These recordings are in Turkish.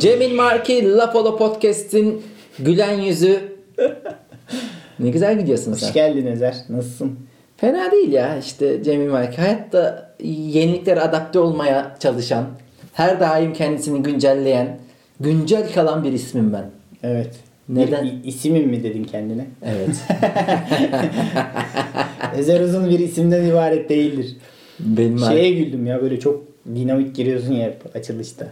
Cemil Marki Lapolo Podcast'in gülen yüzü. ne güzel gidiyorsun sen. Hoş geldin Ezer. Nasılsın? Fena değil ya işte Cemil Marki. Hayatta yeniliklere adapte olmaya çalışan, her daim kendisini güncelleyen, güncel kalan bir ismim ben. Evet. Neden? Bir isimim mi dedin kendine? Evet. Ezer uzun bir isimden ibaret değildir. Benim Şeye güldüm ya böyle çok dinamik giriyorsun ya açılışta.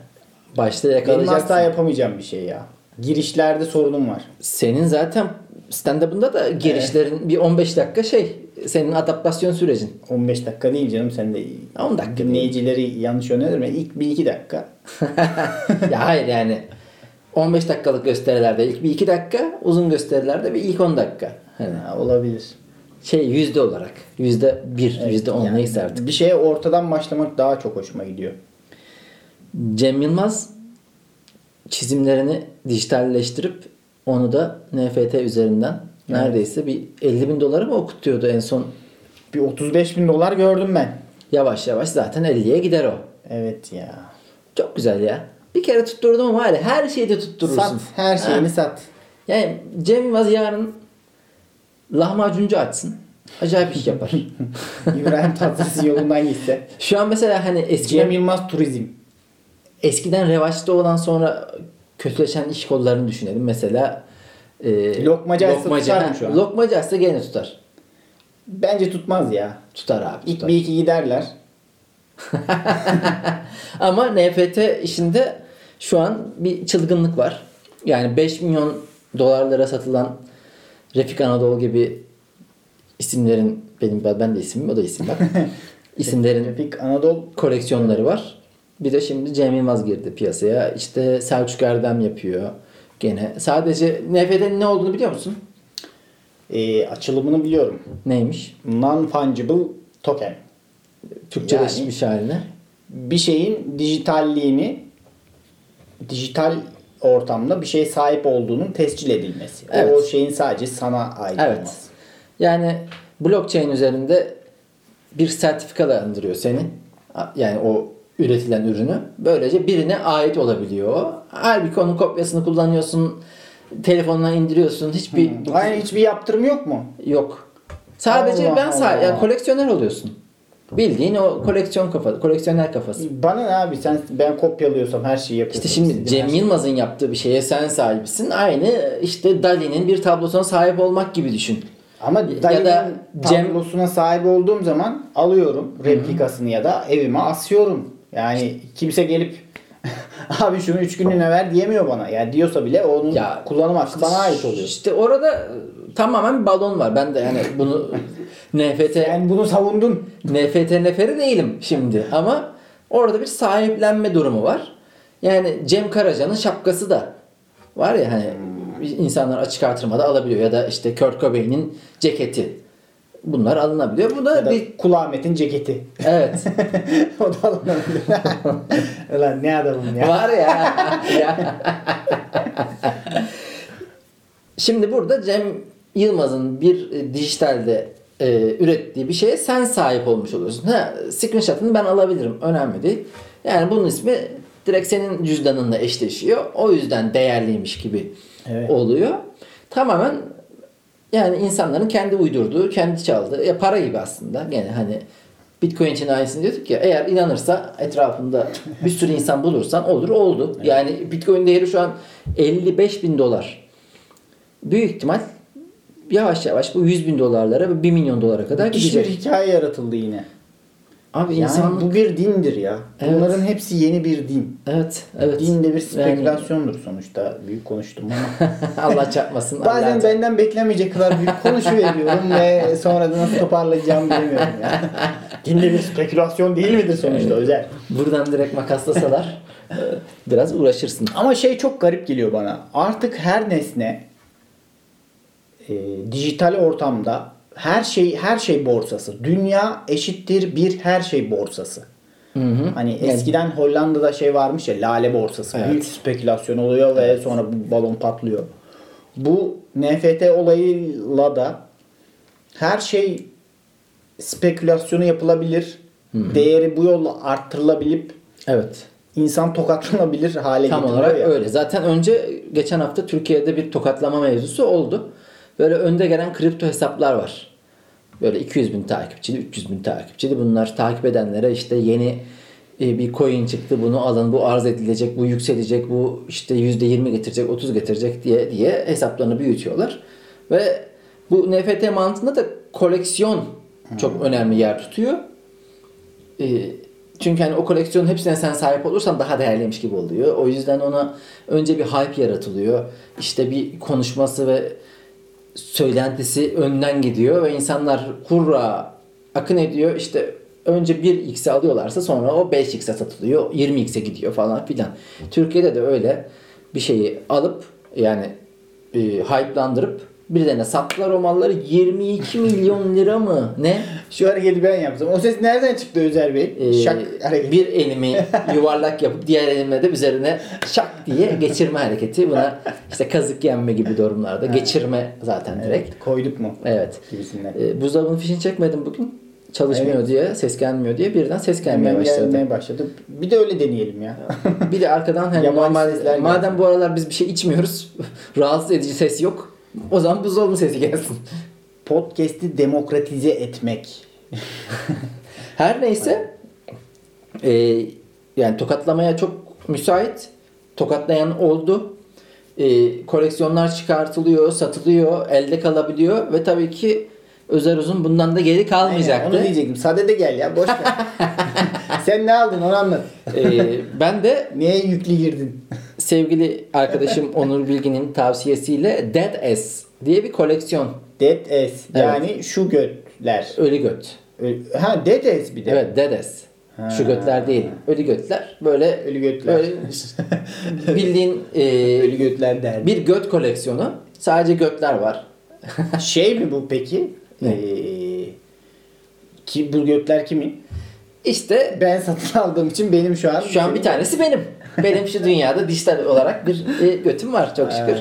Başta Benim yakalayacaksın. asla yapamayacağım bir şey ya. Girişlerde sorunum var. Senin zaten stand-up'ında da girişlerin bir 15 dakika şey senin adaptasyon sürecin. 15 dakika değil canım sen de 10 dakika dinleyicileri yanlış yönlendirme. İlk bir iki dakika. ya hayır yani 15 dakikalık gösterilerde ilk bir 2 dakika, uzun gösterilerde bir ilk 10 dakika. Hani Ha, olabilir. şey yüzde olarak. Yüzde bir, yüzde on Yani neyse artık. Bir şeye ortadan başlamak daha çok hoşuma gidiyor. Cem Yılmaz çizimlerini dijitalleştirip onu da NFT üzerinden neredeyse bir 50 bin dolara mı okutuyordu en son? Bir 35 bin dolar gördüm ben. Yavaş yavaş zaten 50'ye gider o. Evet ya. Çok güzel ya. Bir kere tutturdum ama hala her şeyi de tutturursun. Sat. Her şeyini Ha. sat. Yani Cem Yılmaz yarın lahmacuncu açsın. Acayip iş yapar. İbrahim Tatlıses yolundan gitse. Şu an mesela hani Cem eskiden, Yılmaz Turizm. Eskiden revaçta olan sonra kötüleşen iş kollarını düşünelim. Mesela e, Lokmacı açsa tutar mı şu an? Lokmacı açsa gene tutar. Bence tutmaz ya. Tutar abi İlk tutar. bir iki giderler. Ama NFT işinde şu an bir çılgınlık var. Yani 5 milyon dolarlara satılan Refik Anadolu gibi isimlerin benim ben de isimim o da isim bak. İsimlerin Refik Anadolu koleksiyonları var. Bir de şimdi Cem Yılmaz girdi piyasaya. İşte Selçuk Erdem yapıyor gene. Sadece NFT'nin ne olduğunu biliyor musun? e, açılımını biliyorum. Neymiş? Non-fungible token. Türkçeleşmiş haline. Bir şeyin dijitalliğini dijital ortamda bir şeye sahip olduğunun tescil edilmesi. Evet. O şeyin sadece sana ait Evet. olması. Yani blockchain üzerinde bir sertifikalandırıyor seni. Yani o üretilen ürünü. Böylece birine ait olabiliyor. Halbuki onun kopyasını kullanıyorsun. Telefonuna indiriyorsun. Hiçbir Aynen hiçbir yaptırım yok mu? yok. Sadece Allah ben sa- Allah. yani koleksiyoner oluyorsun. Bildiğin o koleksiyon kafa, koleksiyoner kafası. Bana ne abi sen ben kopyalıyorsam her şeyi yapıyorsun. İşte şimdi Cem Yılmaz'ın yaptığı bir şeye sen sahibisin. Aynı işte Dali'nin bir tablosuna sahip olmak gibi düşün. Ama Ya Dali'nin da Cem- tablosuna sahip olduğum zaman alıyorum replikasını ya da evime asıyorum. Yani kimse gelip abi şunu 3 günlüğüne ver diyemiyor bana. Yani diyorsa bile onun Ya, kullanım hakkı bana ait oluyor. İşte orada e, tamamen bir balon var. Ben de yani bunu NFT Yani bunu savundun. NFT neferi değilim şimdi ama orada bir sahiplenme durumu var. Yani Cem Karaca'nın şapkası da var ya hani insanlar açık artırmada alabiliyor ya da işte Kurt Cobain'in ceketi. Bunlar alınabiliyor. Bu da, Ya da bir Kul Ahmet'in ceketi. evet. o da alınabilir. Ulan ne adamım ya. Var ya. ya. Şimdi burada Cem Yılmaz'ın bir e, dijitalde e, ürettiği bir şeye sen sahip olmuş oluyorsun. Ha, screenshot'ını ben alabilirim. Önemli değil. Yani bunun ismi direkt senin cüzdanınla eşleşiyor. O yüzden değerliymiş gibi Evet. oluyor. Tamamen yani insanların kendi uydurduğu, kendi çaldığı ya para gibi aslında. Gene hani Bitcoin için aynısını diyorduk ya. Eğer inanırsa etrafında bir sürü insan bulursan olur oldu. Yani Bitcoin değeri şu an 55 bin dolar. Büyük ihtimal yavaş yavaş bu 100 bin dolarlara ve 1 milyon dolara kadar Müthiş bir gidecek. hikaye yaratıldı yine. Abi Yani insanlık... bu bir dindir ya. Evet. Bunların hepsi yeni bir din. Evet, evet. Din de bir Yani spekülasyondur sonuçta. Büyük konuştum ama. Allah çarpmasın. Bazen Allah benden beklemeyecek kadar büyük konuşu veriyorum ve sonra da nasıl toparlayacağımı bilemiyorum ya. Din de bir spekülasyon değil midir sonuçta özel? Buradan direkt makaslasalar e, biraz uğraşırsın. Ama şey çok garip geliyor bana. Artık her nesne e, dijital ortamda her şey her şey borsası. Dünya eşittir bir her şey borsası. Hı hı. Hani Yani- eskiden Hollanda'da şey varmış ya lale borsası. Evet. Büyük spekülasyon oluyor ve sonra bu balon patlıyor. Bu NFT olayıyla da her şey spekülasyonu yapılabilir. Değeri bu yolla arttırılabilip Evet. insan tokatlanabilir hale Tam getiriyor olarak ya. öyle. Zaten önce geçen hafta Türkiye'de bir tokatlama mevzusu oldu. Böyle önde gelen kripto hesaplar var. Böyle 200 bin takipçili, 300 bin takipçili. Bunlar takip edenlere işte yeni e, bir coin çıktı bunu alın, bu arz edilecek, bu yükselecek, bu işte %20 getirecek, 30 getirecek diye diye hesaplarını büyütüyorlar. Ve bu NFT mantığında da koleksiyon çok önemli yer tutuyor. E, çünkü hani o koleksiyonun hepsine sen sahip olursan daha değerliymiş gibi oluyor. O yüzden ona önce bir hype yaratılıyor. İşte bir konuşması ve söylentisi önden gidiyor ve insanlar hurra akın ediyor. İşte önce 1x'e alıyorlarsa sonra o 5x'e satılıyor. 20x'e gidiyor falan filan. Türkiye'de de öyle bir şeyi alıp yani e, hype'landırıp birilerine sattılar o malları 22 milyon lira mı ne? Şu hareketi ben yapsam. O ses nereden çıktı Özer Bey? Ee, Şak hareketi. bir elimi yuvarlak yapıp diğer elimle de üzerine şak diye geçirme hareketi. Buna işte kazık yenme gibi durumlarda geçirme zaten direkt. Evet, koyduk mu? Evet. Gibisinden. Ee, buzdolabının fişini çekmedim bugün. Çalışmıyor Evet. diye, ses gelmiyor diye birden ses gelmeye Hemen başladı. gelmeye başladı. Bir de öyle deneyelim ya. Bir de arkadan hani normal, madem gelsin. bu aralar biz bir şey içmiyoruz, rahatsız edici ses yok. O zaman buzdolabı sesi gelsin. Podcast'i demokratize etmek. Her neyse e, yani tokatlamaya çok müsait. Tokatlayan oldu. E, koleksiyonlar çıkartılıyor, satılıyor, elde kalabiliyor ve tabii ki Özer Uzun bundan da geri Aynen, kalmayacaktı. onu diyecektim. Sade de gel ya boş ver. Sen ne aldın onu anlat. E, ben de Neye yüklü girdin? Sevgili arkadaşım Onur Bilgin'in tavsiyesiyle Dead S diye bir koleksiyon. Dead S. Yani şu götler. Ölü göt. Ha Dead S bir de. Evet Dead S. Ha. Şu götler değil. Ölü götler. Böyle Ölü götler. Böyle bildiğin e, Ölü götler derdi. bir göt koleksiyonu. Sadece götler var. Şey mi bu peki? Ne? Ee, ki bu götler kimin? İşte Ben satın aldığım için benim şu an. şu an bir tanesi benim. Benim şu dünyada dijital olarak bir e, götüm var çok şükür.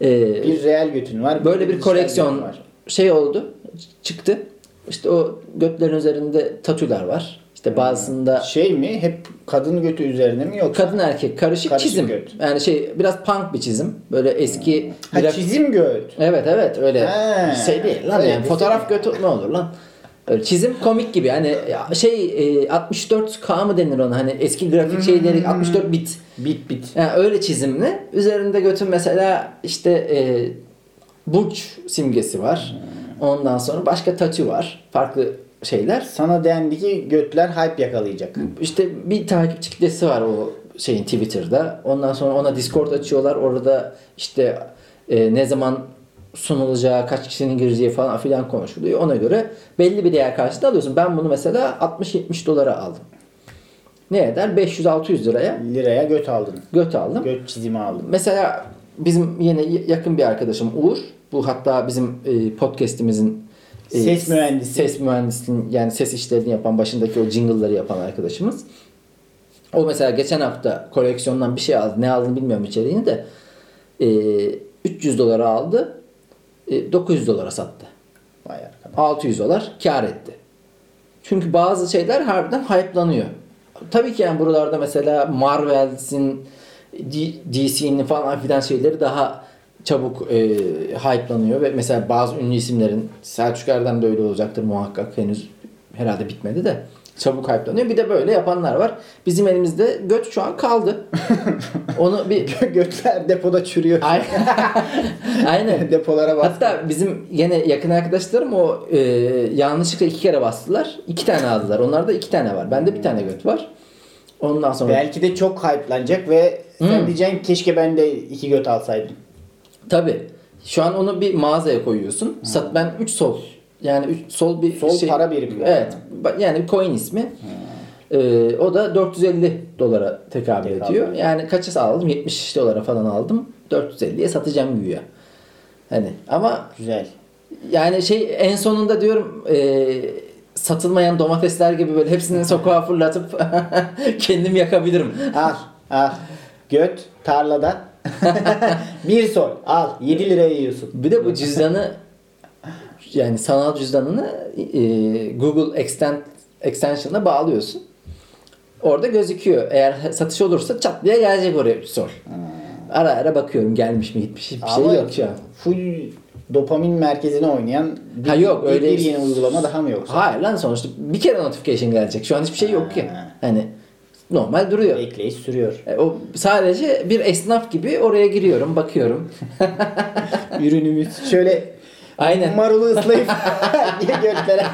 Ee, E, bir real götün var. böyle bir koleksiyon var. şey oldu. Çıktı. İşte o götlerin üzerinde tatüler var. İşte bazısında Şey mi? Hep kadın götü üzerine mi yoksa? kadın erkek karışık, Karışık çizim. göt. Yani şey biraz punk bir çizim. Böyle eski Ha graf- çizim göt. Evet evet öyle Ha, şey değil lan öyle yani fotoğraf şey. götü ne olur lan. Çizim komik gibi hani şey e, 64K mı denir ona hani eski grafik şeyleri 64 bit. Bit bit. Yani öyle çizimli. Üzerinde götün mesela işte e, burç simgesi var. Ondan sonra başka tatü var. Farklı şeyler. Sana dendi ki götler hype yakalayacak. İşte bir takipçi kitlesi var o şeyin Twitter'da. Ondan sonra ona Discord açıyorlar. Orada işte e, ne zaman sunulacağı, kaç kişinin gireceği falan filan konuşuluyor. Ona göre belli bir değer karşılığında alıyorsun. Ben bunu mesela 60-70 dolara aldım. Ne eder? 500-600 liraya Liraya göt aldın. göt aldım. Göt çizimi aldın. Mesela bizim yine yakın bir arkadaşım Uğur. Bu hatta bizim e, podcast'imizin e, Ses mühendisi. Ses mühendisinin yani ses işlerini yapan başındaki o jingle'ları yapan arkadaşımız. O mesela geçen hafta koleksiyondan bir şey aldı. Ne aldığını bilmiyorum içeriğini de. E, 300 dolara aldı. E, 900 dolara sattı. Vay arkadaş. 600 dolar kar etti. Çünkü bazı şeyler harbiden hype'lanıyor. Tabii ki yani buralarda mesela Marvel'sin, DC'nin falan filan şeyleri daha çabuk e, hype'lanıyor ve mesela bazı ünlü isimlerin Selçuk Erdem de öyle olacaktır muhakkak henüz herhalde bitmedi de çabuk hype'lanıyor. Bir de böyle yapanlar var. Bizim elimizde göt şu an kaldı. Onu bir Götler depoda çürüyor. Aynen. Depolara bas. Hatta bizim yine yakın arkadaşlarım o e, yanlışlıkla iki kere bastılar. İki tane aldılar. Onlarda iki tane var. Bende bir tane göt var. Ondan sonra Belki de çok hype'lanacak ve sen Hmm. diyeceksin keşke ben de iki göt alsaydım. tabi şu an onu bir mağazaya koyuyorsun. Sat ben 3 sol. Yani 3 sol bir Sol şey. para birimi. Evet. Yani bir coin ismi. Ee, o da 450 dolara tekabül Tekabül. ediyor. Yani kaça aldım? 70 dolara falan aldım. 450'ye satacağım güya. Hani ama Güzel. Yani şey en sonunda diyorum e, satılmayan domatesler gibi böyle hepsini sokağa fırlatıp kendim yakabilirim. Al. Al. Göt tarlada. bir sol. Al. 7 liraya yiyorsun. Bir de bu cüzdanı yani sanal cüzdanını e, Google Extend, Extension'a bağlıyorsun. orada gözüküyor. Eğer satış olursa çat diye gelecek oraya 3 sol. Ara ara bakıyorum gelmiş mi gitmiş hiçbir şey Ama yok şu an. Full dopamin merkezine oynayan bir, Ha yok, bir- öyle- bir yeni uygulama daha mı yoksa? Hayır lan sonuçta bir kere notification gelecek. Şu an hiçbir şey yok ki. Ha. Hani normal duruyor. Ekleyiş sürüyor. E, O sadece bir esnaf gibi oraya giriyorum, bakıyorum. Ürünümüz şöyle Aynen. marulu ıslayıp göklere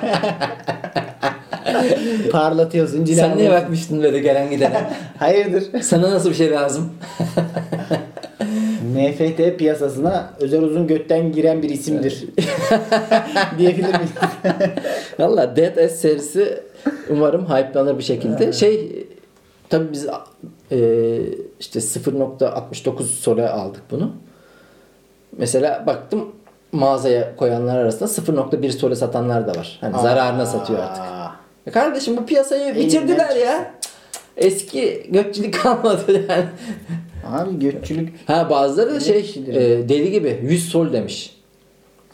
parlatıyorsun. Sen niye bakmıştın böyle gelen gidene? Hayırdır? Sana nasıl bir şey lazım? NFT piyasasına özel uzun götten giren bir isimdir. Diyebilir miyiz? Valla Dead S serisi umarım hype'lanır bir şekilde. Şey tabi biz e, işte 0.69 sole aldık bunu. Mesela baktım mağazaya koyanlar arasında 0.1 sole satanlar da var. Hani zararına satıyor artık. Aa, Ya kardeşim bu piyasayı bitirdiler ya. Eski gökçülük kalmadı yani. Abi gökçülük Ha bazıları da şey e, deli gibi 100 sol demiş.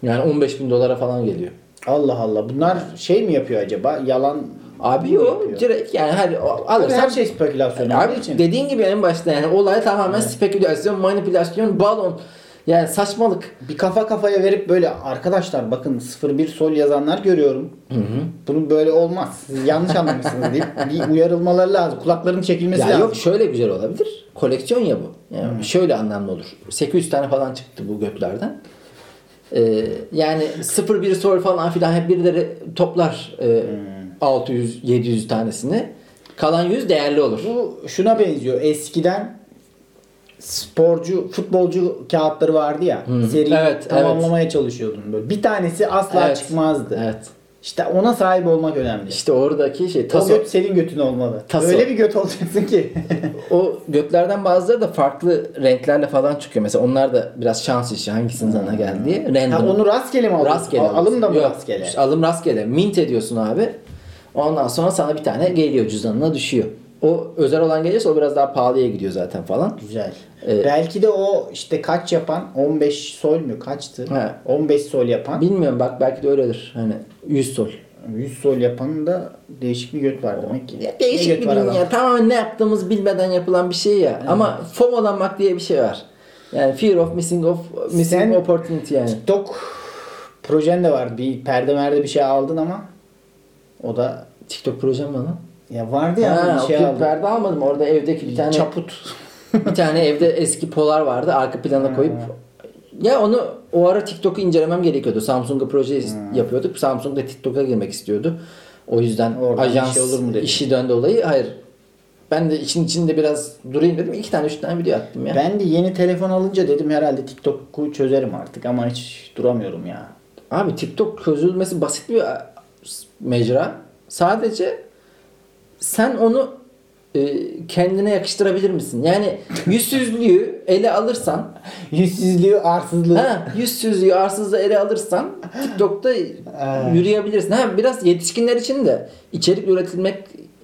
Yani 15 bin dolara falan geliyor. Allah Allah. Bunlar şey mi yapıyor acaba? Yalan Abi yok direkt yani Tabii alırsan her şey spekülasyon Abi olduğu için. dediğin gibi en başta yani olay tamamen spekülasyon, manipülasyon, balon. Yani saçmalık. Bir kafa kafaya verip böyle arkadaşlar bakın 01 sol yazanlar görüyorum. Bunun böyle olmaz. Siz yanlış anlamışsınız deyip bir uyarılmaları lazım. Kulakların çekilmesi Ya lazım. yok şöyle güzel olabilir. Koleksiyon ya bu. Yani şöyle anlamlı olur. 800 tane falan çıktı bu göklerden. Ee, yani 01 sol falan filan hep birileri toplar e, 600 700 tanesini. Kalan 100 değerli olur. Bu şuna benziyor. Eskiden sporcu, futbolcu kağıtları vardı ya. Seri Evet, tamamlamaya çalışıyordun böyle. Bir tanesi asla Evet. çıkmazdı. Evet. İşte ona sahip olmak önemli. İşte oradaki şey o taso. göt senin götün olmalı. Taso. Öyle bir göt olacaksın ki. O göklerden bazıları da farklı renklerle falan çıkıyor. Mesela onlar da biraz şans işi hangisinin sana geldi diye. Random. ha, onu rastgele mi alıyorsun? rastgele. Al- Alım da mı Yok, rastgele? alım rastgele. Mint ediyorsun abi. Ondan sonra sana bir tane geliyor cüzdanına düşüyor. O özel olan gelirse o biraz daha pahalıya gidiyor zaten falan. Güzel. Ee, Belki de o işte kaç yapan 15 sol mu kaçtı? He. 15 sol yapan Bilmiyorum bak belki de öyledir. Hani 100 sol. 100 sol yapanın da değişik bir göt var demek ki. Ya değişik bir dünya. adam? Tamamen ne yaptığımız bilmeden yapılan bir şey ya. Ama FOMO'lanmak diye bir şey var. Yani fear of missing of missing Sen- opportunity yani. TikTok projen de var. Bir perde merde bir şey aldın ama o da TikTok projem var lan. Ya vardı ya Ha, bir şey perde almadım. Orada evdeki bir tane Çaput. bir tane evde eski polar vardı. Arka plana koyup ya onu o ara TikTok'u incelemem gerekiyordu. Samsung'a proje yapıyorduk. Samsung da TikTok'a girmek istiyordu. O yüzden Oradan ajans bir şey olur mu dedin? işiden dolayı hayır. Ben de için içinde biraz durayım dedim. İki tane üç tane video attım ya. Ben de yeni telefon alınca dedim herhalde TikTok'u çözerim artık ama hiç duramıyorum ya. Abi TikTok çözülmesi basit bir mecra. Sadece sen onu e, kendine yakıştırabilir misin? Yani yüzsüzlüğü ele alırsan Yüzsüzlüğü, arsızlığı. Ha, yüzsüzlüğü, arsızlığı ele alırsan TikTok'ta yürüyebilirsin. Ha, biraz yetişkinler için de içerik üretilmek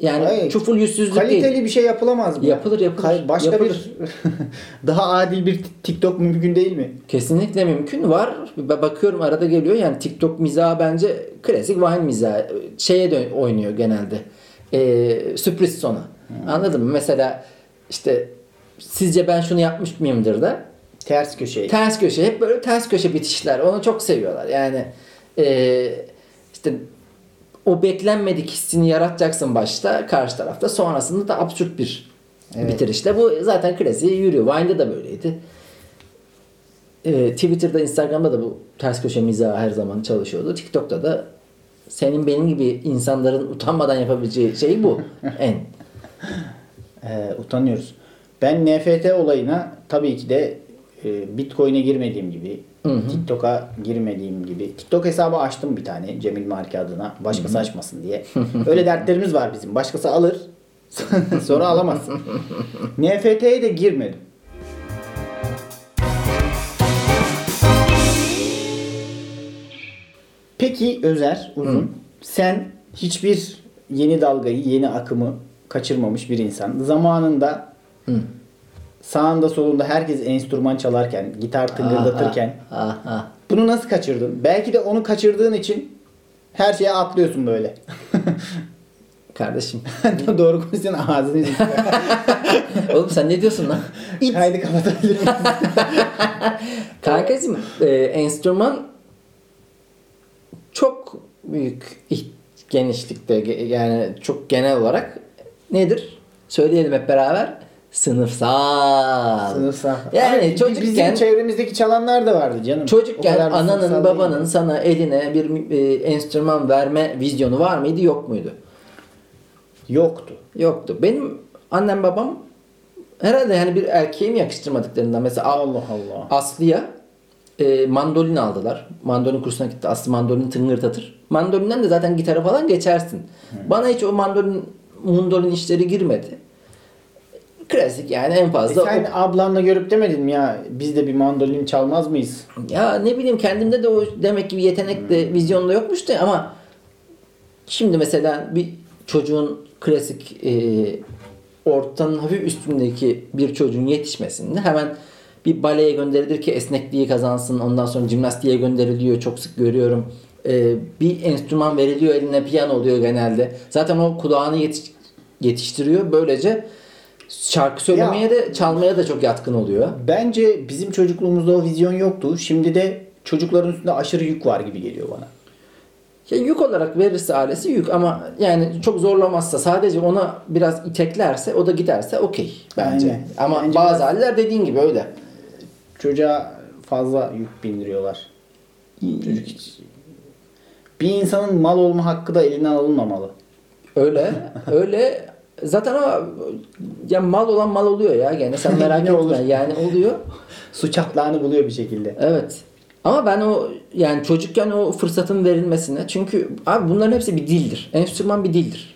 yani Hayır. çuful yüzsüzlük Kaliteli değil. bir şey yapılamaz mı? Yapılır, yapılır. Kay- Başka Yapılır. bir daha adil bir TikTok mümkün değil mi? Kesinlikle mümkün var. Ba- Bakıyorum arada geliyor yani TikTok mizahı bence klasik Vine mizahı. Şeye dön- oynuyor genelde. Ee, sürpriz sona. Anladın mı? Mesela işte sizce ben şunu yapmış mıyımdır da? Ters köşe. ters köşe. Hep böyle ters köşe bitişler. Onu çok seviyorlar. Yani e, işte o beklenmedik hissini yaratacaksın başta karşı tarafta. Sonrasında da absürt bir Evet. bitirişle. Bu zaten klasiği yürüyor Vine'da da böyleydi. E, Twitter'da Instagram'da da bu ters köşe mizahı her zaman çalışıyordu. TikTok'ta da senin benim gibi insanların utanmadan yapabileceği şey bu en Ee, utanıyoruz. Ben NFT olayına tabii ki de e, Bitcoin'e girmediğim gibi, TikTok'a girmediğim gibi. TikTok hesabı açtım bir tane Cemil Marki adına. Başkası açmasın diye. Öyle dertlerimiz var bizim. Başkası alır. sonra alamaz. NFT'ye de girmedim. Peki Özer Uzun sen hiçbir yeni dalgayı, yeni akımı kaçırmamış bir insan. Zamanında sağında solunda herkes enstrüman çalarken, gitar tıngırdatırken ah, ah. bunu nasıl kaçırdın? Belki de onu kaçırdığın için her şeye atlıyorsun böyle. kardeşim. Doğru konuşuyorsun ağzını. Oğlum sen ne diyorsun lan? Kaydı kapatabilir miyiz? Kankacığım e, enstrüman çok büyük genişlikte ge- yani çok genel olarak nedir? Söyleyelim hep beraber. Sınıfsal. Sınıfsal. Yani Abi, çocukken Bizim çevremizdeki çalanlar da vardı canım. Çocukken ananın babanın sana eline bir e, enstrüman verme vizyonu var mıydı yok muydu? Yoktu. Yoktu. Benim annem babam herhalde yani bir erkeğe mi yakıştırmadıklarından mesela Allah Allah. Aslı'ya e, mandolin aldılar. Mandolin kursuna gitti. Aslı mandolin tıngırdatır. Mandolinden de zaten gitara falan geçersin. Bana hiç o mandolin mundolin işleri girmedi. Klasik yani en E fazla sen o- ablanla görüp demedin mi ya biz de bir mandolin çalmaz mıyız? ya ne bileyim kendimde de o demek ki bir yetenek de vizyonda yokmuş da ama şimdi mesela bir çocuğun klasik e, ortanın hafif üstündeki bir çocuğun yetişmesinde hemen bir baleye gönderilir ki esnekliği kazansın. Ondan sonra jimnastiğe gönderiliyor. Çok sık görüyorum. E, bir enstrüman veriliyor eline piyano oluyor genelde. Zaten o kulağını yetiş- yetiştiriyor. Böylece şarkı söylemeye Ya- de çalmaya da çok yatkın oluyor. Bence bizim çocukluğumuzda o vizyon yoktu. Şimdi de çocukların üstünde aşırı yük var gibi geliyor bana. Ya yük olarak verirse ailesi yük ama yani çok zorlamazsa sadece ona biraz iteklerse o da giderse okey bence. Aynen. Ama Bence bazı biraz- aileler dediğin gibi öyle. Çocuğa fazla yük bindiriyorlar. Çocuk hiç... Bir insanın mal olma hakkı da elinden alınmamalı. Öyle. öyle. Zaten o ya mal olan mal oluyor ya gene sen merak etme olur. yani oluyor. Su çatlağını buluyor bir şekilde. Evet. Ama ben o yani çocukken o fırsatın verilmesine çünkü abi bunların hepsi bir dildir. Enstrüman bir dildir.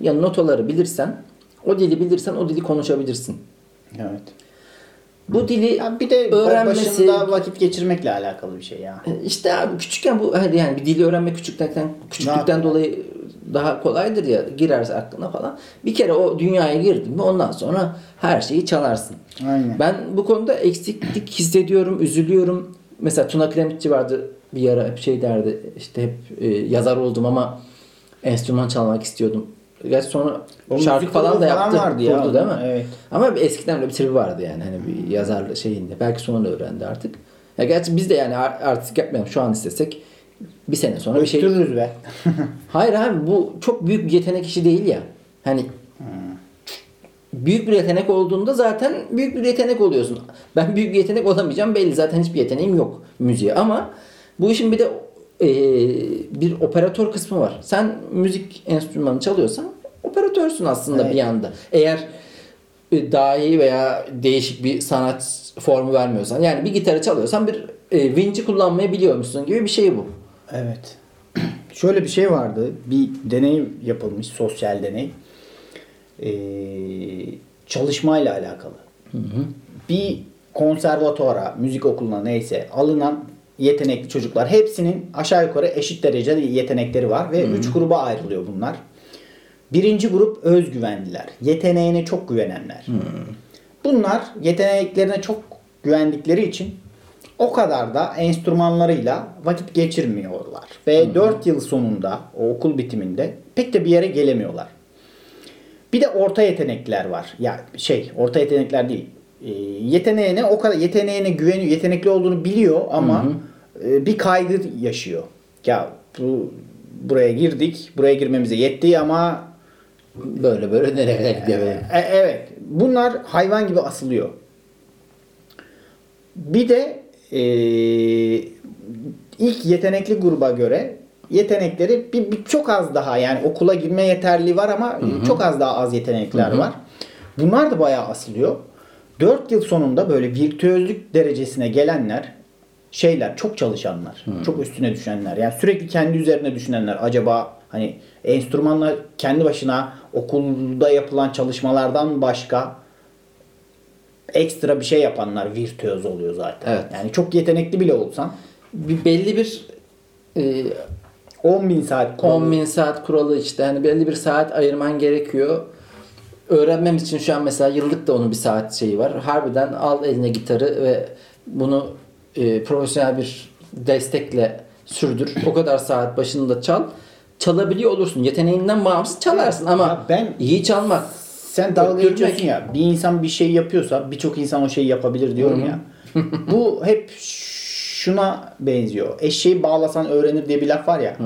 Ya notaları bilirsen o dili bilirsen o dili konuşabilirsin. Evet. Bu dili Ya bir de öğrenmesi başında vakit geçirmekle alakalı bir şey ya. İşte abi küçükken bu hadi yani bir dili öğrenmek küçükten küçüklükten Daha dolayı daha kolaydır ya girerse aklına falan. Bir kere o dünyaya girdin mi ondan sonra her şeyi çalarsın. Aynen. Ben bu konuda eksiklik hissediyorum, üzülüyorum. Mesela Tuna Kiremitçi vardı bir ara hep şey derdi işte hep e, yazar oldum ama enstrüman çalmak istiyordum. Gerçi sonra O şarkı falan da grubu falan yaptı. vardı ya. kurdu değil mi? Evet. Ama eskiden öyle bir tribi vardı yani hani bir yazar şeyinde. Belki sonra öğrendi artık. Ya gerçi biz de yani ar- artistik yapmayalım şu an istesek bir sene sonra bir şey... Be. Hayır abi bu çok büyük bir yetenek işi değil ya. Hani büyük bir yetenek olduğunda zaten büyük bir yetenek oluyorsun. Ben büyük bir yetenek olamayacağım belli zaten hiçbir yeteneğim yok müziğe ama bu işin bir de e, bir operatör kısmı var. Sen müzik enstrümanı çalıyorsan operatörsün aslında Evet. bir yanda. Eğer e, dahi veya değişik bir sanat formu vermiyorsan yani bir gitarı çalıyorsan bir e, vinci kullanmayı biliyormuşsun gibi bir şey bu. Evet. Şöyle bir şey vardı. Bir deney yapılmış. Sosyal deney. Ee, çalışmayla alakalı. Bir konservatuara, müzik okuluna neyse alınan yetenekli çocuklar hepsinin aşağı yukarı eşit derecede yetenekleri var ve üç gruba ayrılıyor bunlar. Birinci grup özgüvenliler. Yeteneğine çok güvenenler. Bunlar yeteneklerine çok güvendikleri için o kadar da enstrümanlarıyla vakit geçirmiyorlar. Ve 4 yıl sonunda o okul bitiminde pek de bir yere gelemiyorlar. Bir de orta yetenekler var. Ya şey, orta yetenekler değil. Ee, yeteneğine o kadar yeteneğine güveniyor, yetenekli olduğunu biliyor ama e, bir kaygı yaşıyor. Ya bu buraya girdik, buraya girmemize yetti ama Böyle böyle nereye gidiyor böyle. e, evet. Bunlar hayvan gibi asılıyor. Bir de e, ilk yetenekli gruba göre yetenekleri bir, bir çok az daha yani okula girme yeterli var ama çok az daha az yetenekler var. Bunlar da bayağı asılıyor. 4 yıl sonunda böyle virtüözlük derecesine gelenler şeyler çok çalışanlar, çok üstüne düşenler. Yani sürekli kendi üzerine düşünenler. Acaba hani enstrümanla kendi başına okulda yapılan çalışmalardan başka ekstra bir şey yapanlar virtüöz oluyor zaten. Evet. Yani çok yetenekli bile olsan bir belli bir e, 10 bin saat kuralı- 10 bin saat kuralı işte hani belli bir saat ayırman gerekiyor. Öğrenmem için şu an mesela yıllık da onun bir saat şeyi var. Harbiden al eline gitarı ve bunu e, profesyonel bir destekle sürdür. O kadar saat başında çal. çalabiliyor olursun. Yeteneğinden bağımsız çalarsın ama Ya ben- iyi çalmak Sen dalga geçiyorsun ya. Bir insan bir şey yapıyorsa birçok insan o şeyi yapabilir diyorum ya. Bu hep şuna benziyor. Eşeği bağlasan öğrenir diye bir laf var ya.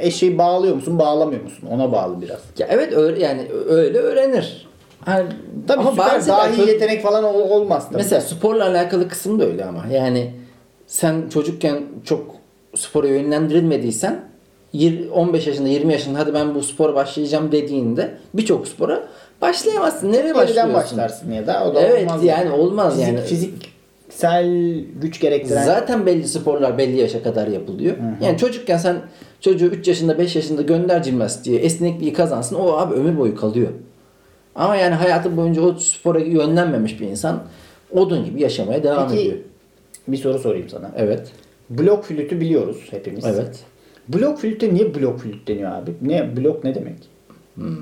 Eşeği bağlıyor musun, bağlamıyor musun? Ona bağlı biraz. ya evet öyle yani öyle öğrenir. Yani, Tabii ama süper bazı dahi yetenek falan ol- olmaz tabii. Mesela sporla alakalı kısım da öyle ama. Yani sen çocukken çok spora yönlendirilmediysen yir- 15 yaşında 20 yaşında hadi ben bu spora başlayacağım dediğinde birçok spora başlayamazsın. Nereye Geriden başlıyorsun? başlarsın ya da o da Evet, olmaz. yani olmaz Fizik- yani. Fiziksel güç gerektiren Zaten belli sporlar belli yaşa kadar yapılıyor. Yani çocukken sen çocuğu 3 yaşında 5 yaşında gönder jimnastiğe esnekliği kazansın o abi ömür boyu kalıyor. Ama yani hayatı boyunca o spora yönlenmemiş bir insan odun gibi yaşamaya devam Peki- ediyor. bir soru sorayım sana. Evet. Blok flütü biliyoruz hepimiz. Evet. Blok flüte niye blok flüt deniyor abi? Ne blok ne demek? Hmm.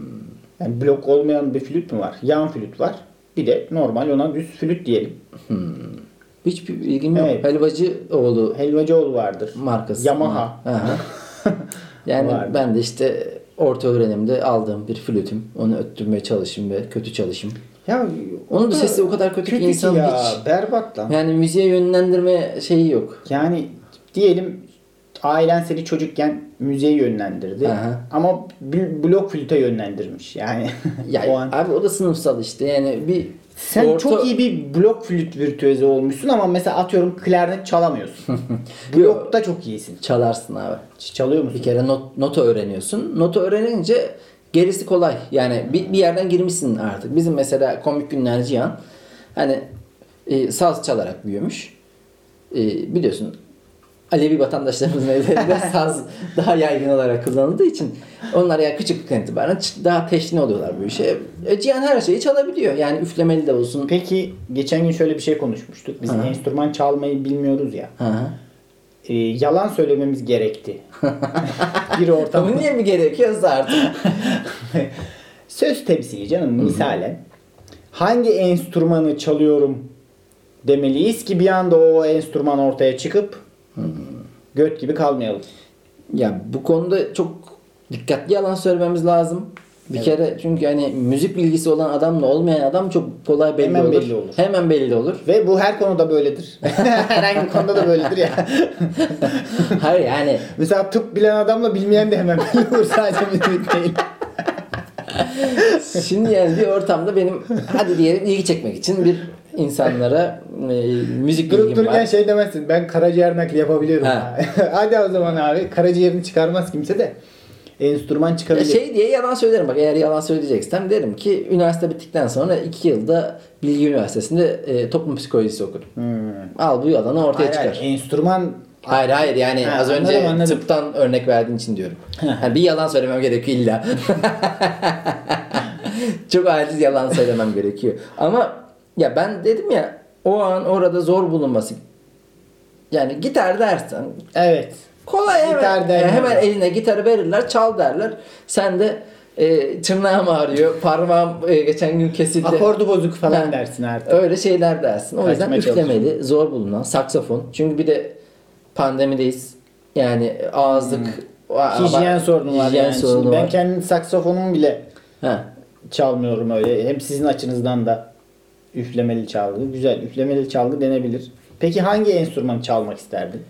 Yani blok olmayan bir flüt mü var? Yan flüt var. Bir de normal ona düz flüt diyelim. Hiçbir ilgim yok. Evet. Helvacıoğlu Helvacıoğlu vardır. markası. Yamaha. Aha. yani Vardı. ben de işte orta öğrenimde aldığım bir flütüm. Onu öttürmeye çalışayım ve kötü çalışayım. Ya Onun da sesi o kadar kötü ki insan ya. hiç- Berbat lan. Yani müziğe yönlendirme şeyi yok. Yani diyelim ailen seni çocukken müziğe yönlendirdi. Aha. Ama blok flüte yönlendirmiş. Yani Ya o an. abi o da sınıfsal işte. Yani bir Sen orta- çok iyi bir blok flüt virtüözü olmuşsun ama mesela atıyorum klarnet çalamıyorsun. Blokta çok iyisin. çalarsın abi. Çalıyor musun? Bir kere not, nota öğreniyorsun. Nota öğrenince gerisi kolay. Yani bir, bir yerden girmişsin artık. Bizim mesela komik günler Cihan hani e, saz çalarak büyümüş. E, biliyorsun Alevi vatandaşlarımızın evlerinde saz daha yaygın olarak kullanıldığı için onlar ya küçüklükten itibaren daha teşne oluyorlar bu işe. E, Cihan her şeyi çalabiliyor. Yani üflemeli de olsun. Peki geçen gün şöyle bir şey konuşmuştuk. Biz Aha. enstrüman çalmayı bilmiyoruz ya. Hı hı. Ee, yalan söylememiz gerekti. bir ortam. Ama niye mi gerekiyorsa artık? Söz temsili canım misalen. Hangi enstrümanı çalıyorum demeliyiz ki bir anda o enstrüman ortaya çıkıp göt gibi kalmayalım. Ya bu konuda çok dikkatli yalan söylememiz lazım. Bir kere çünkü hani müzik bilgisi olan adamla olmayan adam çok kolay belli Hemen olur. belli olur. Hemen belli olur. Ve bu her konuda böyledir. Herhangi bir konuda da böyledir ya. Hayır yani Mesela tıp bilen adamla bilmeyen de hemen belli olur sadece müzik değil. şimdi yani bir ortamda benim hadi diyelim ilgi çekmek için bir insanlara e, müzik Durup bilgim dururken var. şey demezsin. Ben karaciğer nakli yapabiliyorum. Ha. Hadi o zaman abi. Karaciğerini çıkarmaz kimse de. Enstrüman Ya çıkabilir. şey diye yalan söylerim bak eğer yalan söyleyeceksem derim ki üniversite bittikten sonra iki yılda Bilgi Üniversitesi'nde e, toplum psikolojisi okudum. Hmm. Al bu yalanı ortaya Hayır, çıkar. hayır, enstrüman Hayır hayır yani Ha, az önce anladım, anladım. tıptan örnek verdiğin için diyorum. Yani bir yalan söylemem gerekiyor illa. Çok aciz yalan söylemem gerekiyor. Ama ya ben dedim ya o an orada zor bulunması. Yani gitar dersen evet. kolay hemen, Gitar derler. hemen eline gitarı verirler çal derler. Sen de e, tırnağım ağrıyor parmağım e, geçen gün kesildi. Akordu bozuk falan Ha. dersin artık. Öyle şeyler dersin. O yüzden Kaçmaya üflemeli, zor bulunan saksafon. Çünkü bir de pandemideyiz. Yani ağızlık, Hmm. Hijyen sorunu var hijyen yani. sorunu Şimdi ben var. kendi saksafonumu bile Ha. çalmıyorum öyle. Hem sizin açınızdan da üflemeli çalgı. Güzel. Üflemeli çalgı denebilir. Peki hangi enstrümanı çalmak isterdin?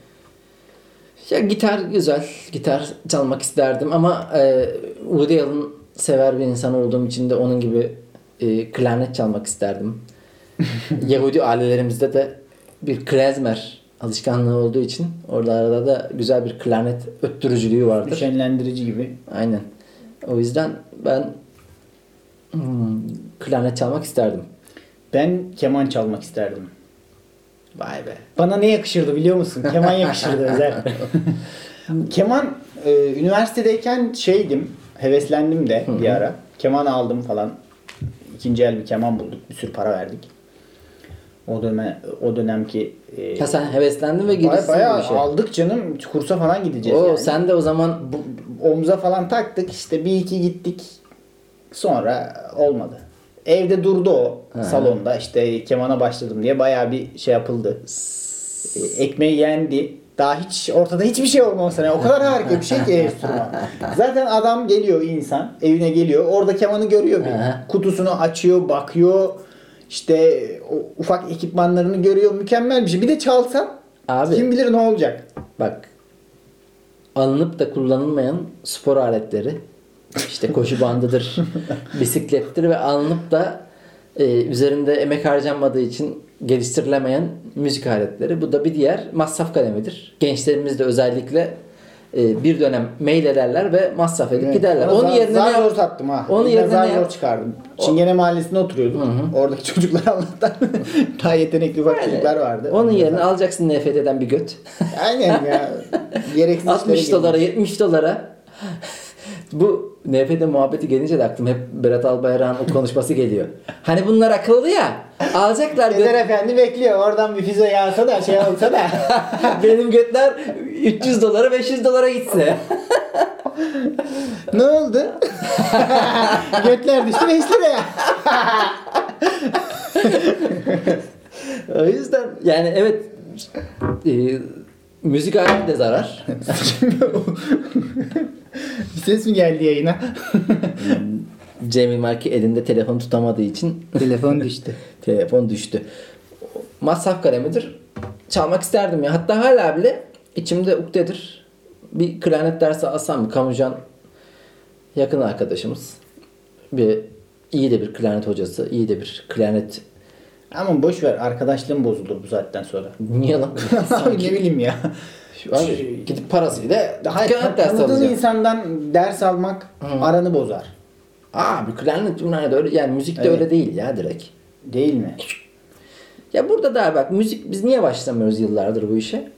Ya gitar güzel. Gitar çalmak isterdim ama e, Woody Allen sever bir insan olduğum için de onun gibi e, klarnet çalmak isterdim. Yahudi ailelerimizde de bir klezmer alışkanlığı olduğu için orada arada da güzel bir klarnet öttürücülüğü vardır. Şenlendirici gibi. Aynen. O yüzden ben hmm, klarnet çalmak isterdim. Ben keman çalmak isterdim. Vay be. Bana ne yakışırdı biliyor musun? Keman yakışırdı özel. Keman e, üniversitedeyken şeydim, heveslendim de bir ara. Keman aldım falan. İkinci el bir keman bulduk. Bir sürü para verdik. O dönem o dönemki e, Ha sen heveslendin ve girişsin bayağı bu işe. aldık canım. Kursa falan gideceğiz Oo, yani. sen de o zaman Bu- omza falan taktık işte bir iki gittik. Sonra olmadı. Evde durdu o Ha. salonda işte kemana başladım diye bayağı bir şey yapıldı. E, Ekmeği yendi. Daha hiç ortada hiçbir şey olmamasına. O kadar harika bir şey ki enstrüman. Zaten adam geliyor insan evine geliyor. Orada kemanı görüyor bir. Kutusunu açıyor, bakıyor. İşte ufak ekipmanlarını görüyor. Mükemmel bir şey. Bir de çalsan Abi. kim bilir ne olacak. Bak alınıp da kullanılmayan spor aletleri işte koşu bandıdır, bisiklettir ve alınıp da e, üzerinde emek harcanmadığı için geliştirilemeyen müzik aletleri. Bu da bir diğer masraf kalemidir. Gençlerimiz de özellikle e, bir dönem mail ederler ve masraf edip Evet. giderler. Ama Onun zar, yerine zar zor sattım ha. Onun yerine zar zor çıkardım. Çingene mahallesinde oturuyorduk. Oradaki çocuklar Allah'tan daha yetenekli ufak çocuklar vardı. Onun yerine alacaksın NFT'den bir göt. Aynen ya. Gereksiz 60 işlere dolara, girmiş. 70 dolara. Bu NFT muhabbeti gelince de aklıma hep Berat Albayrak'ın o konuşması geliyor. Hani bunlar akıllı ya. Alacaklar göt. Peder Efendi bekliyor. Oradan bir füze yağsa da şey olsa da. Benim götler 300 dolara 500 dolara gitse. ne oldu? Götler düştü 5 liraya. o yüzden yani evet e, müzik aleti de zarar. Bir ses mi geldi yayına? Cemil Marki elinde telefon tutamadığı için Telefon düştü. telefon düştü. Masraf kalemidir. Çalmak isterdim ya. Hatta hala bile içimde ukdedir. Bir klarnet dersi alsam mı? Kamucan yakın arkadaşımız. Bir iyi de bir klarnet hocası, iyi de bir klarnet Ama boş ver arkadaşlığım bozulur bu saatten sonra. niye lan? Abi ne bileyim ya. Abi, gidip parasıyla Hayır, klarnet dersi tanıdığın alacağım. insandan ders almak aranı bozar. Abi klarnet bunlar da öyle yani müzik de Evet. öyle değil ya direkt. Değil mi? Ya burada da bak müzik biz niye başlamıyoruz yıllardır bu işe?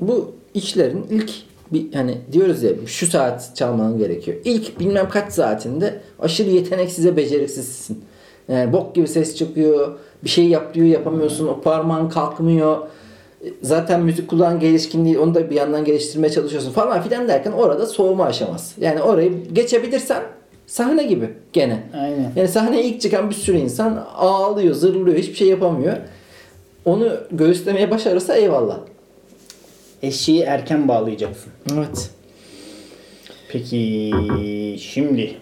Bu işlerin ilk bir hani diyoruz ya şu saat çalman gerekiyor. İlk bilmem kaç saatinde aşırı yeteneksiz ve beceriksizsin. Yani bok gibi ses çıkıyor. Bir şey yap diyor yapamıyorsun. O parmağın kalkmıyor. Zaten müzik kulağın gelişkin değil. Onu da bir yandan geliştirmeye çalışıyorsun falan filan derken orada soğuma aşaması. Yani orayı geçebilirsen sahne gibi gene. Aynen. Yani sahneye ilk çıkan bir sürü insan ağlıyor, zırlıyor, hiçbir şey yapamıyor. Onu göğüslemeye başarırsa eyvallah. Eşeği erken bağlayacaksın. Evet. Peki şimdi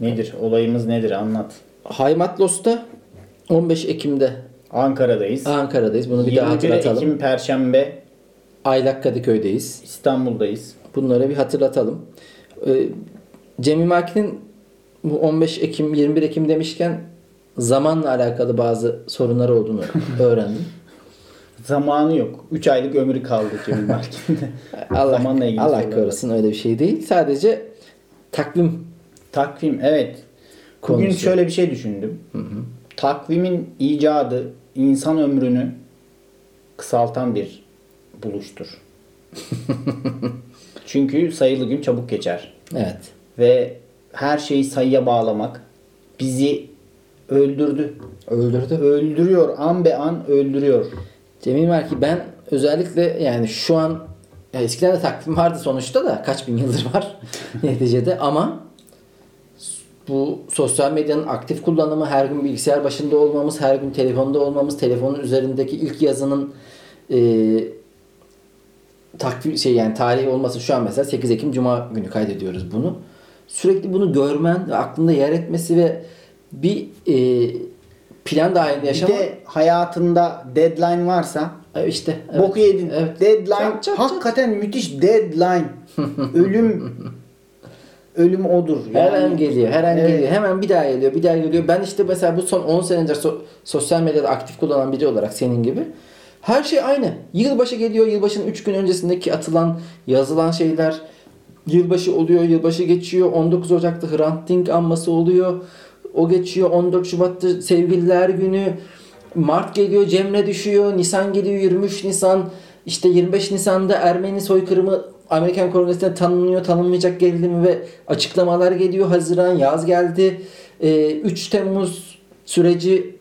nedir? Olayımız nedir? Anlat. Haymatlos'ta 15 Ekim'de Ankara'dayız. Ankara'dayız. Bunu bir daha 21 hatırlatalım. Ekim Perşembe Aylak Kadıköy'deyiz. İstanbul'dayız. Bunları bir hatırlatalım. Ee, Cemil Maki'nin bu 15 Ekim, 21 Ekim demişken zamanla alakalı bazı sorunları olduğunu öğrendim. Zamanı yok. 3 aylık ömrü kaldı Cemil Markin'de. Allah, Zamanla ilgili Allah korusun öyle bir şey değil. Sadece takvim Takvim evet. Bugün Konusu. şöyle bir şey düşündüm. Takvimin icadı insan ömrünü kısaltan bir buluştur. Çünkü sayılı gün çabuk geçer. evet. Ve her şeyi sayıya bağlamak bizi öldürdü. Öldürdü. Öldürüyor. An be an öldürüyor. Cemil Merki ben özellikle yani şu an ya eskiden de takvim vardı sonuçta da kaç bin yıldır var neticede ama bu sosyal medyanın aktif kullanımı, her gün bilgisayar başında olmamız, her gün telefonda olmamız, telefonun üzerindeki ilk yazının e, takvim şey yani tarihi olması şu an mesela 8 Ekim Cuma günü kaydediyoruz bunu. Sürekli bunu görmen ve aklında yer etmesi ve bir e, plan dahilinde Bir yaşamak. de hayatında deadline varsa E, işte evet. boku yedin. Evet. Deadline Çat, çat, çat. hakikaten müthiş deadline. ölüm ölüm odur. Her Yani- an geliyor, her an Evet. geliyor. Hemen bir daha geliyor, bir daha geliyor. Ben işte mesela bu son 10 senedir so- sosyal medyada aktif kullanan biri olarak senin gibi. Her şey aynı. Yılbaşı geliyor, yılbaşının 3 gün öncesindeki atılan, yazılan şeyler. Yılbaşı oluyor, yılbaşı geçiyor. 19 Ocak'ta Hrant Dink anması oluyor. O geçiyor. 14 Şubat'ta Sevgililer Günü. Mart geliyor, Cemre düşüyor. Nisan geliyor, 23 Nisan. İşte 25 Nisan'da Ermeni soykırımı Amerikan kolonisinden tanınıyor, tanınmayacak gerilimi ve açıklamalar geliyor. Haziran, yaz geldi. Ee, 3 Temmuz süreci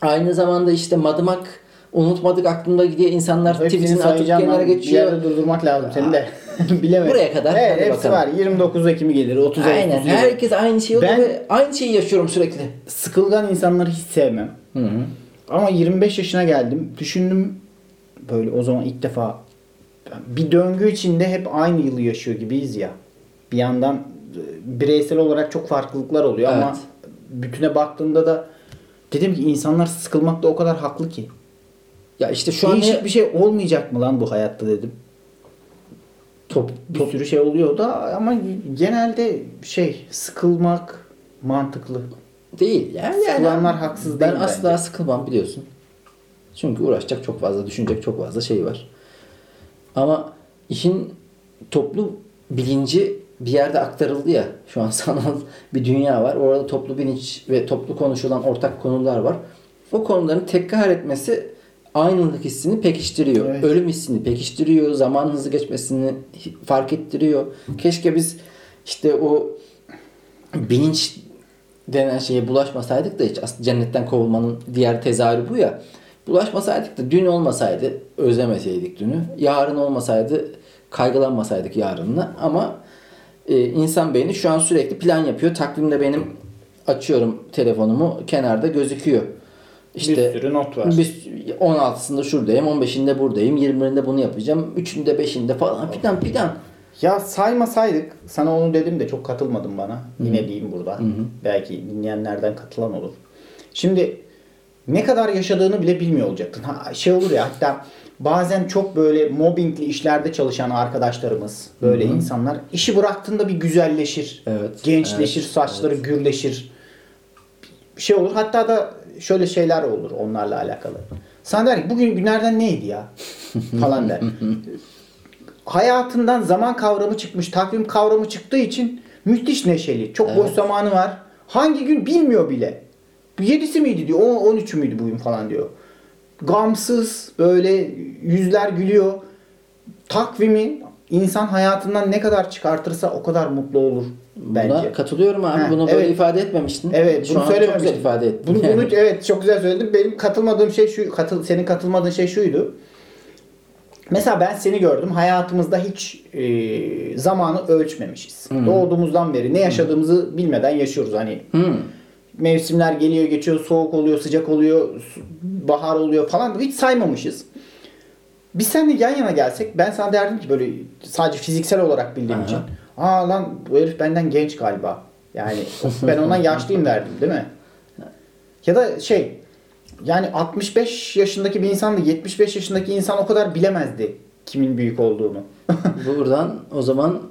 aynı zamanda işte madımak unutmadık aklımda gidiyor. İnsanlar tweetini atıp kenara ben. Bir geçiyor. yerde durdurmak lazım seni de. Bilemedim. Buraya kadar. Evet Hadi hepsi bakalım. var. 29 Ekim'i gelir. 30 Aynen. Ağustos'u gelir. Herkes aynı şeyi Ben- ve aynı şeyi yaşıyorum sürekli. Sıkılgan insanları hiç sevmem. Hı hı. Ama 25 yaşına geldim. Düşündüm böyle o zaman ilk defa bir döngü içinde hep aynı yılı yaşıyor gibiyiz ya. Bir yandan e, bireysel olarak çok farklılıklar oluyor ama Evet. bütüne baktığımda da dedim ki insanlar sıkılmakta o kadar haklı ki. Ya işte şu an Değişik ne- bir şey olmayacak mı lan bu hayatta dedim. top, Bir top sürü şey oluyor da ama genelde şey sıkılmak mantıklı. değil. Yani, yani Sıkılanlar haksız ben değil asla bence. sıkılmam biliyorsun. Çünkü uğraşacak çok fazla, düşünecek çok fazla şey var. Ama işin toplu bilinci bir yerde aktarıldı ya. Şu an sanal bir dünya var. Orada toplu bilinç ve toplu konuşulan ortak konular var. O konuların tekrar etmesi aynılık hissini pekiştiriyor. Evet. Ölüm hissini pekiştiriyor. Zaman hızlı geçmesini fark ettiriyor. Keşke biz işte o bilinç denen şeye bulaşmasaydık da hiç aslında cennetten kovulmanın diğer tezahürü bu ya. Bulaşmasaydık da dün olmasaydı özlemeseydik dünü. Yarın olmasaydı kaygılanmasaydık yarınla. Ama e, insan beyni şu an sürekli plan yapıyor. Takvimde benim açıyorum telefonumu kenarda gözüküyor. İşte bir sürü not var. biz 16'sında şuradayım, 15'inde buradayım, 20'inde bunu yapacağım, 3'ünde 5'inde falan filan filan. Ya saymasaydık sana onu dedim de çok katılmadın bana. Yine diyeyim burada. Belki dinleyenlerden katılan olur. Şimdi ne kadar yaşadığını bile bilmiyor olacaktın. Ha, şey olur ya hatta bazen çok böyle mobbingli işlerde çalışan arkadaşlarımız böyle insanlar işi bıraktığında bir güzelleşir. Evet, Gençleşir, evet, saçları gürleşir. Bir şey olur. Hatta da şöyle şeyler olur onlarla alakalı. Sana der ki bugün günlerden neydi ya? falan der. Hayatından zaman kavramı çıkmış, takvim kavramı çıktığı için müthiş neşeli. Çok boş Evet. zamanı var. Hangi gün bilmiyor bile. Bu 7'si miydi diyor. 10 13'ü müydü bugün falan diyor. Gamsız böyle yüzler gülüyor. Takvimi insan hayatından ne kadar çıkartırsa o kadar mutlu olur bence. Buna katılıyorum abi. Ha, bunu böyle evet. ifade etmemiştin. Evet, Şu bunu an çok söylememiştim. güzel ifade ettin. Bunu, bunu evet çok güzel söyledin. Benim katılmadığım şey şu, katıl, senin katılmadığın şey şuydu. Mesela ben seni gördüm. Hayatımızda hiç e, zamanı ölçmemişiz. Doğduğumuzdan beri ne yaşadığımızı bilmeden yaşıyoruz. Hani Hmm. Mevsimler geliyor geçiyor, soğuk oluyor, sıcak oluyor, bahar oluyor falan hiç saymamışız. Biz seninle yan yana gelsek ben sana derdim ki böyle sadece fiziksel olarak bildiğim Aha. için. Aa lan bu herif benden genç galiba. Yani ben ondan yaşlıyım derdim değil mi? Ya da şey yani 65 yaşındaki bir insanla 75 yaşındaki insan o kadar bilemezdi kimin büyük olduğunu. Buradan o zaman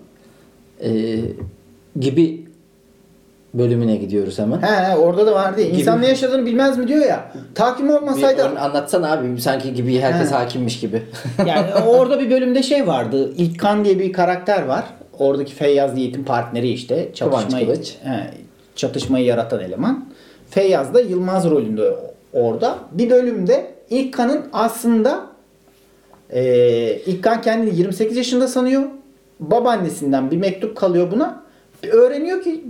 e, gibi bölümüne gidiyoruz hemen. He he orada da vardı. İnsan Gibi. ne yaşadığını bilmez mi diyor ya. Takvim Bir olmasaydı ör- anlatsana abi sanki gibi herkes He. hakimmiş gibi. Yani orada bir bölümde şey vardı. İlkan diye bir karakter var. Oradaki Feyyaz Yiğit'in partneri işte. Çatışmayı, Kıvanç Kılıç. he, çatışmayı yaratan eleman. Feyyaz da Yılmaz rolünde orada. Bir bölümde İlkan'ın aslında e, İlkan kendini 28 yaşında sanıyor. Babaannesinden bir mektup kalıyor buna. Bir öğreniyor ki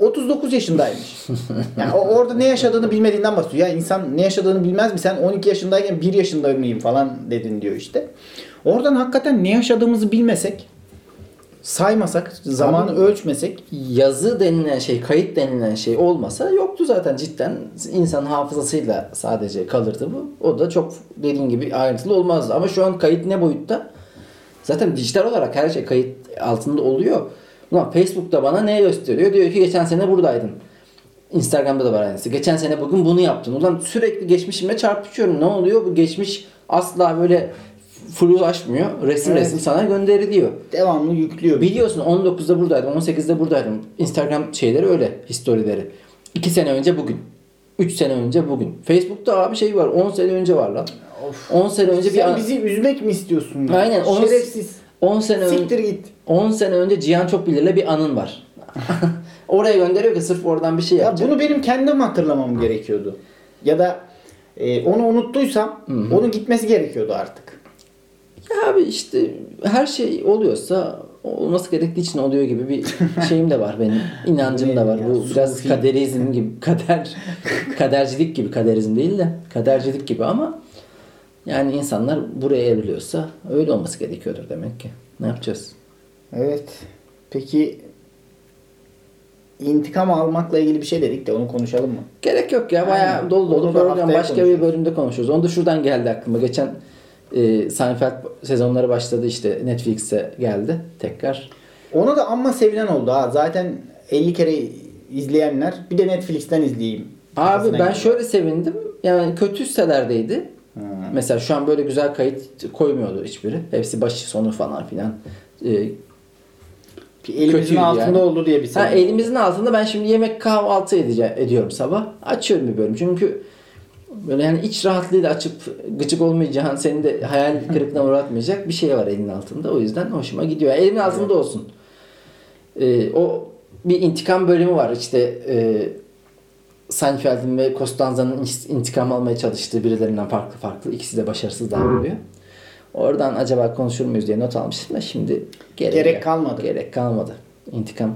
39 yaşındaymış. Yani o orada ne yaşadığını bilmediğinden bahsediyor. Ya insan ne yaşadığını bilmez mi? Sen 12 yaşındayken 1 yaşında mıyım falan dedin diyor işte. Oradan hakikaten ne yaşadığımızı bilmesek, saymasak, zamanı Abi- ölçmesek Yazı denilen şey, kayıt denilen şey olmasa yoktu zaten cidden. insan hafızasıyla sadece kalırdı bu. O da çok dediğin gibi ayrıntılı olmazdı. Ama şu an kayıt ne boyutta? Zaten dijital olarak her şey kayıt altında oluyor. Ulan Facebook'ta bana ne gösteriyor? Diyor ki geçen sene buradaydın. Instagram'da da var aynısı. Geçen sene bugün bunu yaptın. Ulan sürekli geçmişime çarpışıyorum. Ne oluyor? Bu geçmiş asla böyle flulaşmıyor. Resim Evet. resim sana gönderiliyor. devamlı yüklüyor. Biliyorsun 19'da buradaydım, 18'de buradaydım. Instagram şeyleri öyle, historileri. 2 sene önce bugün. 3 sene önce bugün. Facebook'ta abi şey var, 10 sene önce var lan. 10 sene önce bir Sen an- bizi üzmek mi istiyorsun? ya? Aynen, Şerefsiz. 10 sene Siktir git. 10 sene önce Cihan Çokbilir'le bir anın var. Oraya gönderiyor ki sırf oradan bir şey Ya yapacak. bunu benim kendim hatırlamam gerekiyordu. Ya da e, onu unuttuysam onun gitmesi gerekiyordu artık. Ya abi işte her şey oluyorsa olması gerektiği için oluyor gibi bir şeyim de var benim. İnancım da var. Ya, Bu biraz sufi. kaderizm gibi. Kader kadercilik gibi. Kaderizm değil de kadercilik gibi ama yani insanlar buraya evriliyorsa öyle olması gerekiyordur demek ki. Ne yapacağız? Evet. Peki intikam almakla ilgili bir şey dedik de onu konuşalım mı? Gerek yok ya. Bayağı Aynen. dolu dolu program. Başka bir bölümde konuşuruz. Onu da şuradan geldi aklıma. Geçen e, Seinfeld sezonları başladı işte Netflix'e geldi tekrar. Onu da amma sevilen oldu ha. Zaten 50 kere izleyenler bir de Netflix'ten izleyeyim. Abi ben girdi. şöyle sevindim. Yani kötü sitelerdeydi. Hmm. Mesela şu an böyle güzel kayıt koymuyordu hiçbiri. Hepsi başı sonu falan filan. Ee, elimizin altında yani. oldu diye bir ha, sevindim. elimizin altında ben şimdi yemek kahvaltı edeceğim, ediyorum sabah. Açıyorum bir bölüm. Çünkü böyle yani iç rahatlığıyla açıp gıcık olmayacağın, seni de hayal kırıklığına uğratmayacak bir şey var elin altında. O yüzden hoşuma gidiyor. Elimin altında olsun. Ee, o bir intikam bölümü var. İşte e, Seinfeld'in ve Costanza'nın intikam almaya çalıştığı birilerinden farklı farklı. İkisi de başarısız davranıyor. Oradan acaba konuşur muyuz diye not almıştım da şimdi gerek, Gerek kalmadı. Gerek kalmadı. İntikam.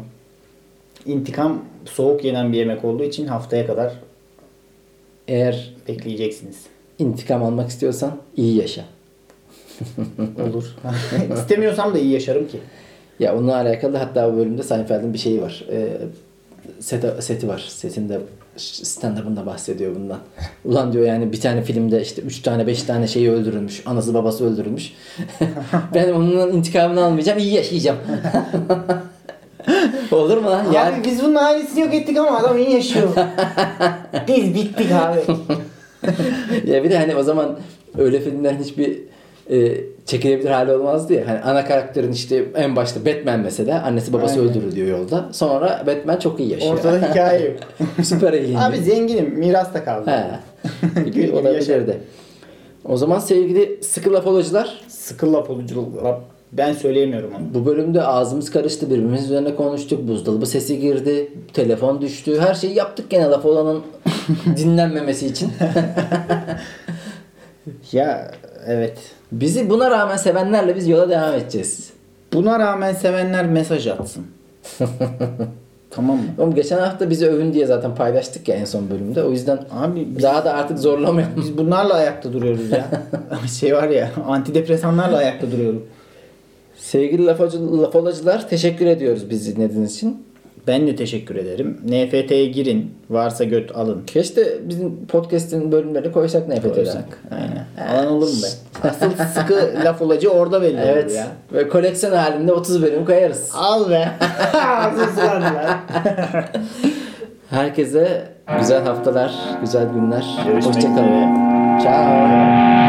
İntikam soğuk yenen bir yemek olduğu için haftaya kadar Eğer bekleyeceksiniz. intikam almak istiyorsan iyi yaşa. Olur. İstemiyorsam da iyi yaşarım ki. Ya onunla alakalı hatta bu bölümde Seinfeld'in bir şeyi var. Ee, seti, seti var. Setinde stand-up'ında bahsediyor bundan. Ulan diyor yani bir tane filmde işte 3 tane 5 tane şeyi öldürülmüş. Anası babası öldürülmüş. ben onun intikamını almayacağım. iyi yaşayacağım. Olur mu lan? Yani, Abi biz bunun ailesini yok ettik ama adam iyi yaşıyor. biz bittik abi. ya bir de hani o zaman öyle filmlerin hiçbir e, çekilebilir hali olmazdı ya. Hani ana karakterin işte en başta Batman mesela annesi babası Aynen. öldürülüyor yolda. Sonra Batman çok iyi yaşıyor. Ortada hikaye yok. Süper eğleniyor. Abi zenginim. Miras da kaldı. He. Gibi olabilirdi. O zaman sevgili sıkı laf olacılar Sıkı laf oluculuk. laf- Ben söyleyemiyorum onu. bu bölümde ağzımız karıştı birbirimiz üzerine konuştuk. Buzdolabı sesi girdi. Telefon düştü. Her şeyi yaptık gene laf olanın dinlenmemesi için. Ya evet. Bizi buna rağmen sevenlerle biz yola devam edeceğiz. Buna rağmen sevenler mesaj atsın. tamam mı? Oğlum geçen hafta bizi övün diye zaten paylaştık ya en son bölümde. O yüzden Abi biz, daha da artık zorlamayalım. biz bunlarla ayakta duruyoruz ya. şey var ya antidepresanlarla ayakta duruyoruz. Sevgili lafacı, lafolacılar teşekkür ediyoruz bizi dinlediğiniz için. Ben de teşekkür ederim. NFT'ye girin. Varsa göt alın. Keşke bizim podcast'in bölümlerini koysak NFT'den. Koysak. Aynen. Alan olur mu be? Asıl sıkı laf olacı orada belli Evet. ya. Ve koleksiyon halinde 30 bölüm koyarız. Al be. Herkese güzel haftalar, güzel günler. Görüşmek Hoşçakalın. Ciao.